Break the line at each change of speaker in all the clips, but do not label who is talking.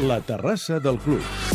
La terrassa del club.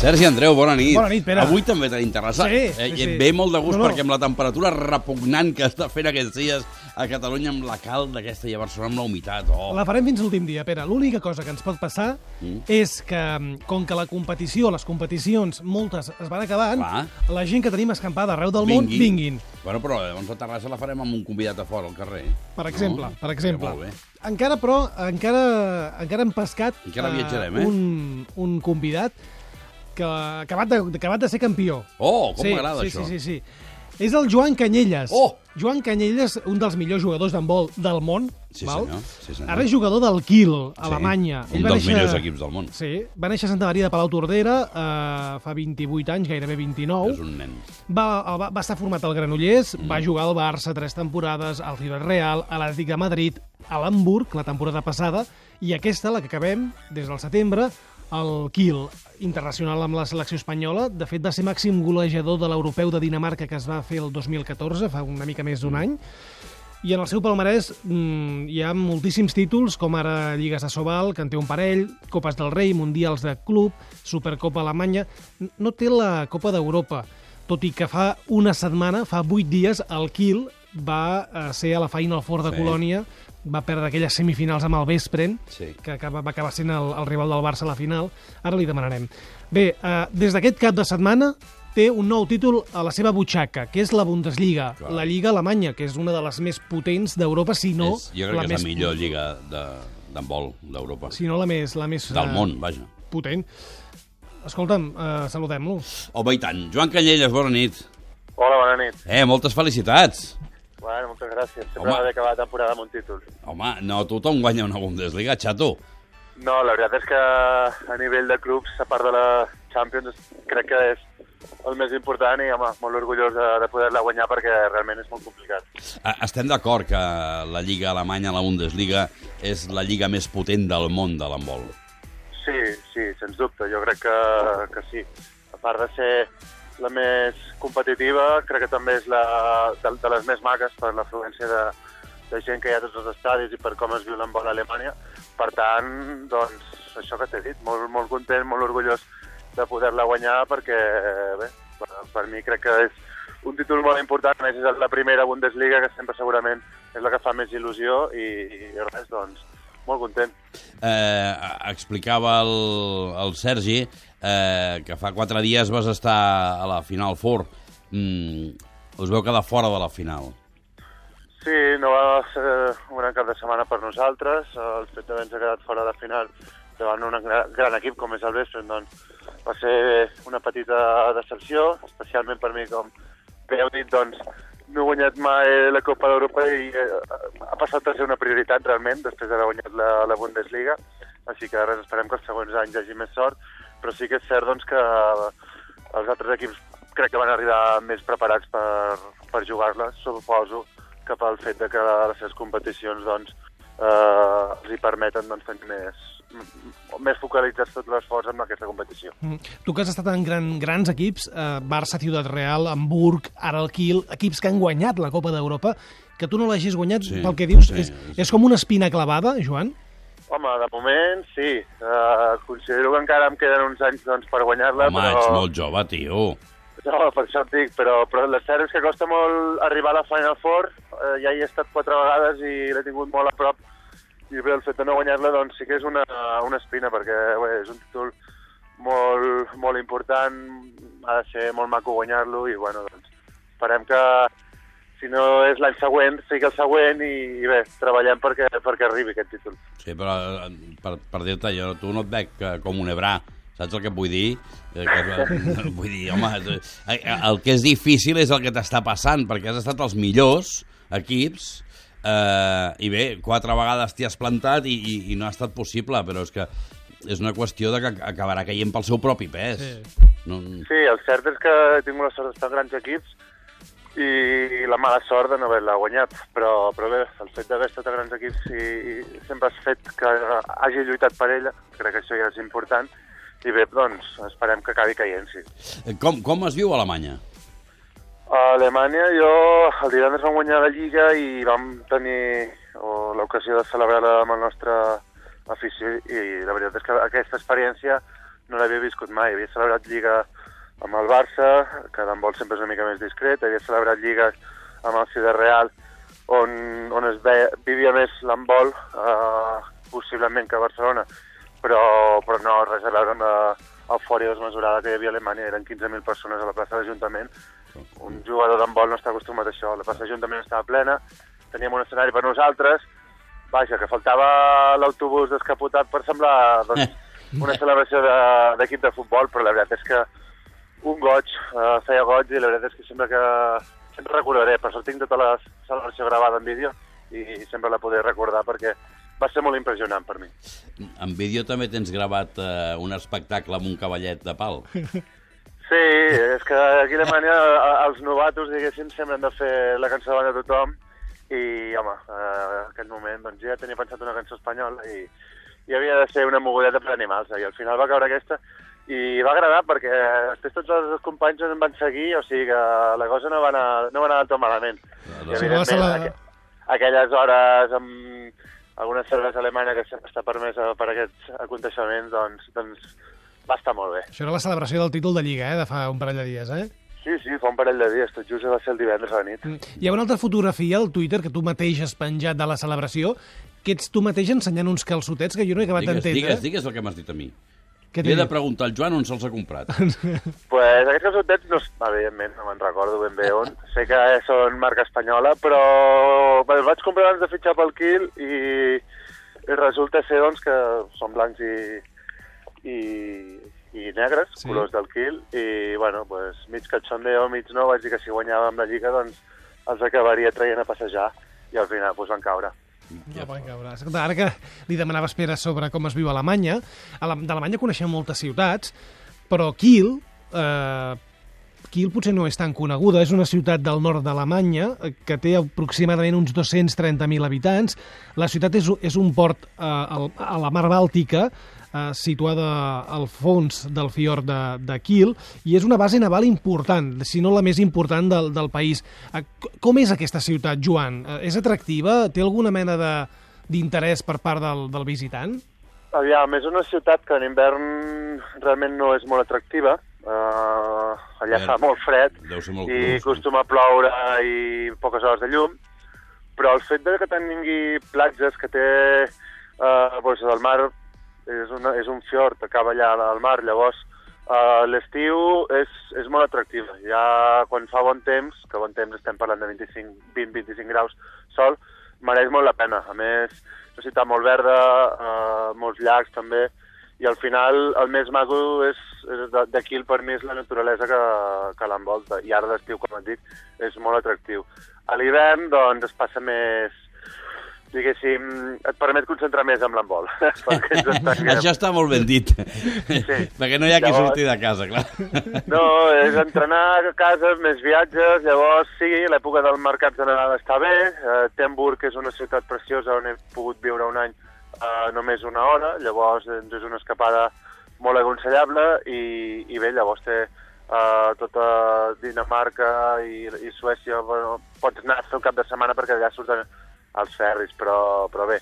Sergi Andreu, bona nit.
Bona nit, Pere.
Avui també tenim terrassa.
Sí,
eh,
sí,
i
sí.
Ve molt de gust
No, no.
perquè amb la temperatura repugnant que està fent aquests dies a Catalunya amb la calda aquesta i a Barcelona amb la humitat. Oh.
La farem fins l'últim dia, Pere. L'única cosa que ens pot passar
Mm.
és que, com que la competició, les competicions, moltes es van acabant,
Clar.
la gent que tenim escampada arreu del món
Vingui.
vinguin.
Bueno, però llavors la terrassa la farem amb un convidat a fora al carrer.
Per exemple,
No?
per exemple.
Ja.
Encara, però, encara, encara hem pescat
Encara viatjarem, eh?
un, un convidat que acabat de, acabat de ser campió.
Oh, com
sí,
m'agrada
sí,
això.
Sí, sí, sí. És el Joan Canyelles.
Oh!
Joan Canyelles, un dels millors jugadors d'handbol del món.
Sí,
val?
senyor, sí, senyor.
Ara és jugador del Kiel,
Sí,
Alemanya.
Un dels millors equips del món.
Sí, va néixer a Santa Maria de Palau-Tordera eh, fa 28 anys, gairebé 29.
És un nen.
Va, va, va estar format al Granollers, mm. va jugar al Barça tres temporades, al River Real, a l'Atlètic de Madrid, a l'Hamburg, la temporada passada, i aquesta, la que acabem, des del setembre, el Kiel, internacional amb la selecció espanyola. De fet, va ser màxim golejador de l'europeu de Dinamarca que es va fer el 2014, fa una mica més d'un any. I en el seu palmarès mm, hi ha moltíssims títols, com ara Lligues de Sobal, que en té un parell, Copes del Rei, Mundials de Club, Supercopa Alemanya... No té la Copa d'Europa, tot i que fa una setmana, fa vuit dies, el Kiel va eh, ser a la Final Four de
Sí.
Colònia, va perdre aquelles semifinals amb el Vespren,
Sí.
que acaba, va acabar sent el, el rival del Barça a la final. Ara li demanarem. Bé, eh, des d'aquest cap de setmana té un nou títol a la seva butxaca, que és la Bundesliga,
Clar.
la Lliga Alemanya, que és una de les més potents d'Europa, si no
és, jo crec
la
que és
més
la millor lliga de- d'handbol d'Europa.
si no la més, la més
Del
eh,
món, vaja.
potent. Escolta'm, eh, saludem-lo.
Home, i tant. Joan Canyelles, bona nit.
Hola, bona nit.
Eh, moltes felicitats.
Bueno, moltes gràcies. Sempre
Home.
m'ha d'acabar la temporada amb un títol.
Home, no tothom guanya una Bundesliga, xato.
No, la veritat és que a nivell de clubs, a part de la Champions, crec que és el més important i, home, molt orgullós de, de poder-la guanyar perquè realment és molt complicat.
Estem d'acord que la Lliga Alemanya, la Bundesliga, és la lliga més potent del món de l'handbol.
Sí, sí, sens dubte. Jo crec que, que sí. A part de ser la més competitiva, crec que també és la, de, de les més maques per l'afluència de, de gent que hi ha a tots els estadis i per com es viu l'handbol a Alemanya. Per tant, doncs, això que t'he dit, molt, molt content, molt orgullós de poder-la guanyar perquè, bé, per, per mi crec que és un títol molt important, a més és la primera Bundesliga, que sempre segurament és la que fa més il·lusió i, i res, doncs, molt content.
Eh, explicava el, el Sergi eh, que fa quatre dies vas estar a la Final Four. Mm, us veu quedar fora de la final.
Sí, no va ser un gran cap de setmana per nosaltres. El fet d'haver-nos quedat fora de final davant un gran, equip com és el Vespre, doncs va ser una petita decepció, especialment per mi, com bé heu dit, doncs no he guanyat mai la Copa d'Europa i eh, ha passat a ser una prioritat realment després d'haver guanyat la, la Bundesliga. Així que res, esperem que els següents anys hi hagi més sort, però sí que és cert doncs, que els altres equips crec que van arribar més preparats per, per jugar-la, suposo que pel fet de que les seves competicions doncs, eh, els hi permeten doncs, fer més, més focalitzats tot l'esforç en aquesta competició.
Mm. Tu que has estat en gran, grans equips, eh, Barça, Ciutat Real, Hamburg, ara el Kiel, equips que han guanyat la Copa d'Europa, que tu no l'hagis guanyat,
Sí,
pel que dius,
sí,
és,
sí.
és com una espina clavada, Joan?
Home, de moment sí. Uh, considero que encara em queden uns anys doncs, per guanyar-la,
Home,
però...
ets molt jove, tio.
No, per això et dic, però, però la cert és que costa molt arribar a la Final Four. Eh, ja hi he estat quatre vegades i l'he tingut molt a prop. I bé, el fet de no guanyar-la doncs, sí que és una, una espina, perquè bé, és un títol molt, molt important, ha de ser molt maco guanyar-lo i bueno, doncs, esperem que si no és l'any següent, sigui el següent i, i bé, treballem perquè, perquè arribi aquest títol.
Sí, però eh, per, per dir-te, jo tu no et veig que, com un hebrà, saps el que vull dir? Eh, Que, vull dir, home, eh, el que és difícil és el que t'està passant, perquè has estat els millors equips eh, i bé, quatre vegades t'hi has plantat i, i, i no ha estat possible, però és que és una qüestió de que acabarà caient pel seu propi pes.
Sí.
No,
Sí, el cert és que he tingut la sort d'estar en grans equips i la mala sort de no haver-la guanyat, però, però bé, el fet d'haver estat a grans equips i, i sempre has fet que hagi lluitat per ella, crec que això ja és important, i bé, doncs, esperem que acabi caient, sí.
Eh, Com, com es viu a Alemanya?
A Alemanya jo el divendres vam guanyar la Lliga i vam tenir l'ocasió de celebrar-la amb el nostre afició i la veritat és que aquesta experiència no l'havia viscut mai. Havia celebrat Lliga amb el Barça, que l'handbol sempre és una mica més discret, havia celebrat Lliga amb el Ciudad Real, on, on es veia, vivia més l'handbol, eh, possiblement que a Barcelona, però, però no res a veure amb l'eufòria desmesurada que hi havia a Alemanya. Eren 15.000 persones a la plaça d'Ajuntament. Un jugador d'handbol no està acostumat a això. La plaça d'Ajuntament estava plena, teníem un escenari per nosaltres, vaja, que faltava l'autobús descapotat per semblar doncs, una celebració de- d'equip de, de futbol, però la veritat és que un goig, eh, feia goig i la veritat és que sempre que sempre recordaré, per sort tinc tota la celebració gravada en vídeo i sempre la podré recordar perquè va ser molt impressionant per mi.
En vídeo també tens gravat eh, un espectacle amb un cavallet de pal.
Sí, és que aquí a Alemanya eh, els novatos, diguéssim, sempre han de fer la cançó davant de tothom i, home, eh, en aquell moment doncs, ja tenia pensat una cançó espanyola i, i havia de ser una mogudeta per animals, eh, i al final va caure aquesta i va agradar perquè després tots els companys em van seguir, o sigui que la cosa no va anar, no va anar del tot malament. I,
Sí, va ser la-
aqu aquelles hores amb alguna cervesa alemanya que està permesa per aquests aconteixements, doncs, doncs va estar molt bé.
Això era la celebració del títol de Lliga, eh, de fa un parell de dies, eh?
Sí, sí, fa un parell de dies, tot just va ser el divendres a la nit.
Hi ha una altra fotografia al Twitter que tu mateix has penjat de la celebració, que ets tu mateix ensenyant uns calçotets que jo no he acabat
Digues,
d'entendre.
digues, digues el que m'has dit a mi.
Què
Li he de preguntar al Joan on se'ls ha comprat.
pues aquests calçotets, no, evidentment, no me'n recordo ben bé on. Sé que són marca espanyola, però els vaig comprar abans de fitxar pel Kiel i, i resulta ser doncs, que són blancs i, i, i negres,
Sí.
colors del Kiel, i bueno, pues, mig cachondeo, mig no, vaig dir que si guanyàvem la Lliga doncs els acabaria traient a passejar i al final pues, van caure.
No caure. Escolta, ara que li demanaves Pere sobre com es viu a Alemanya, d'Alemanya coneixem moltes ciutats, però Kiel, eh, Kiel potser no és tan coneguda, és una ciutat del nord d'Alemanya eh, que té aproximadament uns 230.000 habitants. La ciutat és, és un port eh, a la mar Bàltica, eh, situada al fons del fiord de, de Kiel, i és una base naval important, si no la més important del, del país. Eh, Com és aquesta ciutat, Joan? Eh, És atractiva? Té alguna mena d'interès per part del, del visitant?
Aviam, és una ciutat que en hivern realment no és molt atractiva. Uh, allà
Verd.
fa molt fred
molt
i
cru, sí.
acostuma a ploure i poques hores de llum, però el fet de que tingui platges que té uh, doncs el mar és, una, és un fiord, acaba allà al mar, llavors uh, l'estiu és, és molt atractiva. Ja quan fa bon temps, que bon temps estem parlant de 20-25 graus sol, mereix molt la pena. A més, és una ciutat molt verda, uh, molts llacs també, i al final el més maco és, d'aquí per mi és la naturalesa que, que l'envolta i ara l'estiu, com et dic, és molt atractiu. A l'hivern, doncs, es passa més, diguéssim, et permet concentrar més amb estanquem.
Això està molt ben dit. Perquè no hi ha qui
Llavors-
surti de casa, clar.
No, és entrenar a casa, més viatges, llavors sí, l'època del mercat de Nadal està bé, eh, Temburg és una ciutat preciosa on he pogut viure un any eh, només una hora, llavors doncs, és una escapada molt aconsellable i, i bé, llavors té eh, tota Dinamarca i, i Suècia, bueno, pots anar a fer un cap de setmana perquè allà surten els ferris, però, però bé,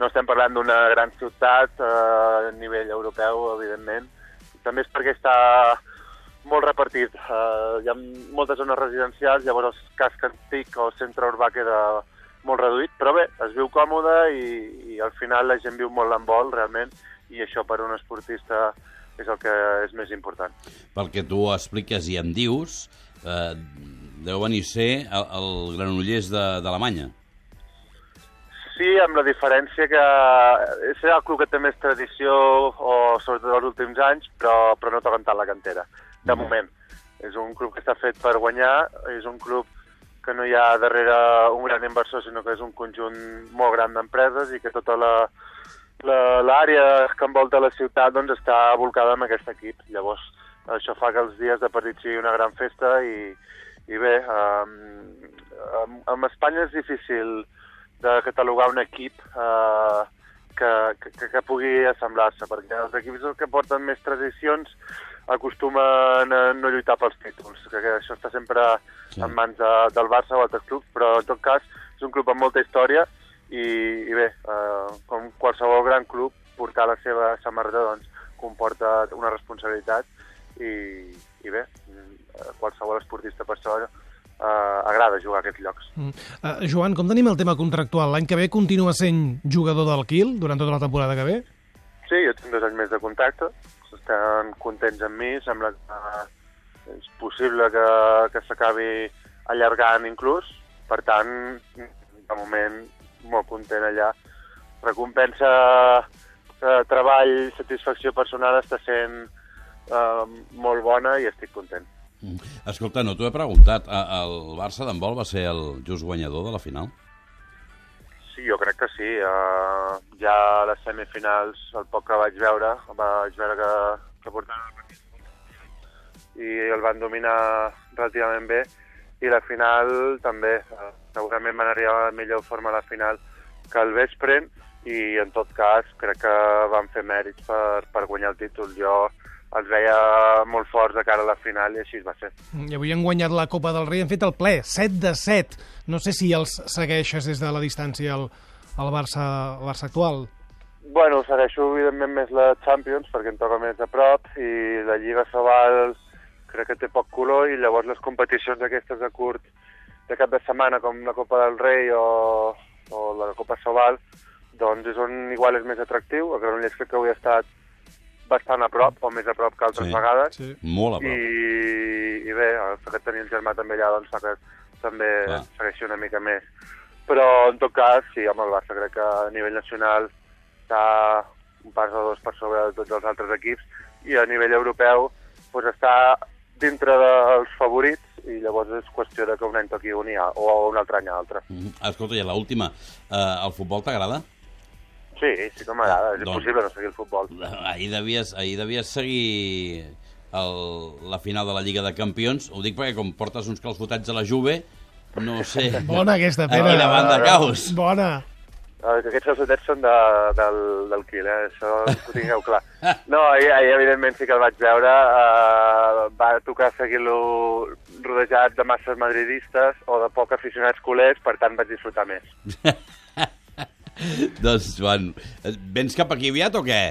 no estem parlant d'una gran ciutat eh, a nivell europeu, evidentment, també és perquè està molt repartit. Uh, hi ha moltes zones residencials, llavors el casc antic o el centre urbà queda molt reduït, però bé, es viu còmode i, i al final la gent viu molt l'embol, realment, i això per un esportista és el que és més important.
Pel que tu expliques i em dius, eh, deu venir a ser el, el Granollers d'Alemanya.
Sí, amb la diferència que és el club que té més tradició, o sobretot els últims anys, però, però no toquen tant la cantera, de
Mhm.
moment. És un club que està fet per guanyar, és un club que no hi ha darrere un gran inversor, sinó que és un conjunt molt gran d'empreses i que tota la- l'àrea que envolta la ciutat doncs, està volcada amb aquest equip. Llavors, això fa que els dies de partit sigui una gran festa i, i bé, um, amb, amb Espanya és difícil de catalogar un equip uh, que, que, que pugui assemblar-se, perquè els equips que porten més tradicions acostumen a no lluitar pels títols, que, que això està sempre
sí.
en mans de, del Barça o altres clubs, però en tot cas és un club amb molta història i, i bé, uh, com qualsevol gran club portar la seva samarreta doncs, comporta una responsabilitat i, i bé, mm, qualsevol esportista per això eh, agrada jugar a aquests llocs.
Mm. Uh, Joan, com tenim el tema contractual? L'any que ve continua sent jugador del Quil durant tota la temporada que ve?
Sí, jo tinc dos anys més de contacte, estan contents amb mi, sembla que és possible que, que s'acabi allargant inclús, per tant, de moment, molt content allà. Recompensa de treball, satisfacció personal està sent eh, molt bona i estic content.
Mm. Escolta, no t'ho he preguntat. El Barça d'handbol va ser el just guanyador de la final?
Sí, jo crec que sí. Uh, ja a les semifinals, el poc que vaig veure, vaig veure que, que portaven el partit i el van dominar relativament bé i la final també. Segurament van arribar la millor forma a la final que el vespre i en tot cas crec que van fer mèrits per, per guanyar el títol. Jo els veia molt forts de cara a la final i així va ser.
I avui han guanyat la Copa del Rei, han fet el ple, 7 de 7. No sé si els segueixes des de la distància el, el, Barça, el Barça actual.
Bueno, segueixo evidentment més la Champions perquè em toca més a prop i la Lliga Sobal crec que té poc color i llavors les competicions aquestes de curt de cap de setmana com la Copa del Rei o, o la Copa Sobal doncs és on igual és més atractiu. El Granollers crec que avui ha estat bastant a prop, o més a prop que altres
Sí.
vegades.
Sí.
Molt a prop.
I, i bé, el fet que tenir el germà també allà doncs, fa que també
Clar.
segueixi una mica més. Però, en tot cas, sí, amb el Barça crec que a nivell nacional està un pas o dos per sobre de tots els altres equips i a nivell europeu doncs, està dintre dels favorits i llavors és qüestió de que un any toqui un i a, o un altre any a altre.
Mm. Escolta, i l'última. Uh, el futbol t'agrada?
Sí, sí que m'agrada, és
Doncs-
impossible no seguir el futbol.
Ahir devies, ahir devies seguir el, la final de la Lliga de Campions. Ho dic perquè com portes uns calfotats a la Juve, no sé
Bona aquesta,
a
Pere.
quina banda caus.
Bona.
Eh, que aquests calçotets són de, del, del Quil, eh? això ho tingueu clar. No, ahir, ahir evidentment sí que el vaig veure, uh, va tocar seguir-lo rodejat de masses madridistes o de poc aficionats culers, per tant vaig disfrutar més.
doncs, Joan, eh, vens cap aquí aviat o què?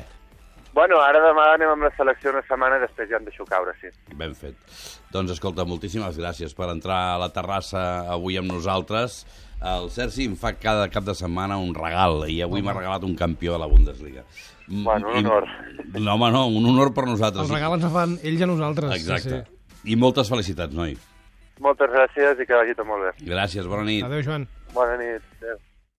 Bueno, ara demà anem amb la selecció una setmana i després ja em deixo caure, sí.
Ben fet. Doncs escolta, moltíssimes gràcies per entrar a la terrassa avui amb nosaltres. El Sergi em fa cada cap de setmana un regal i avui m'ha regalat un campió de la Bundesliga.
Bueno, un
i-
honor.
No, home, no, un honor per nosaltres.
El regal ens el fan ells a nosaltres.
Exacte.
Sí,
I moltes felicitats, noi.
Moltes gràcies i que vagi tot molt bé.
Gràcies, bona nit.
sí. Adéu, Joan.
Bona nit. Adéu.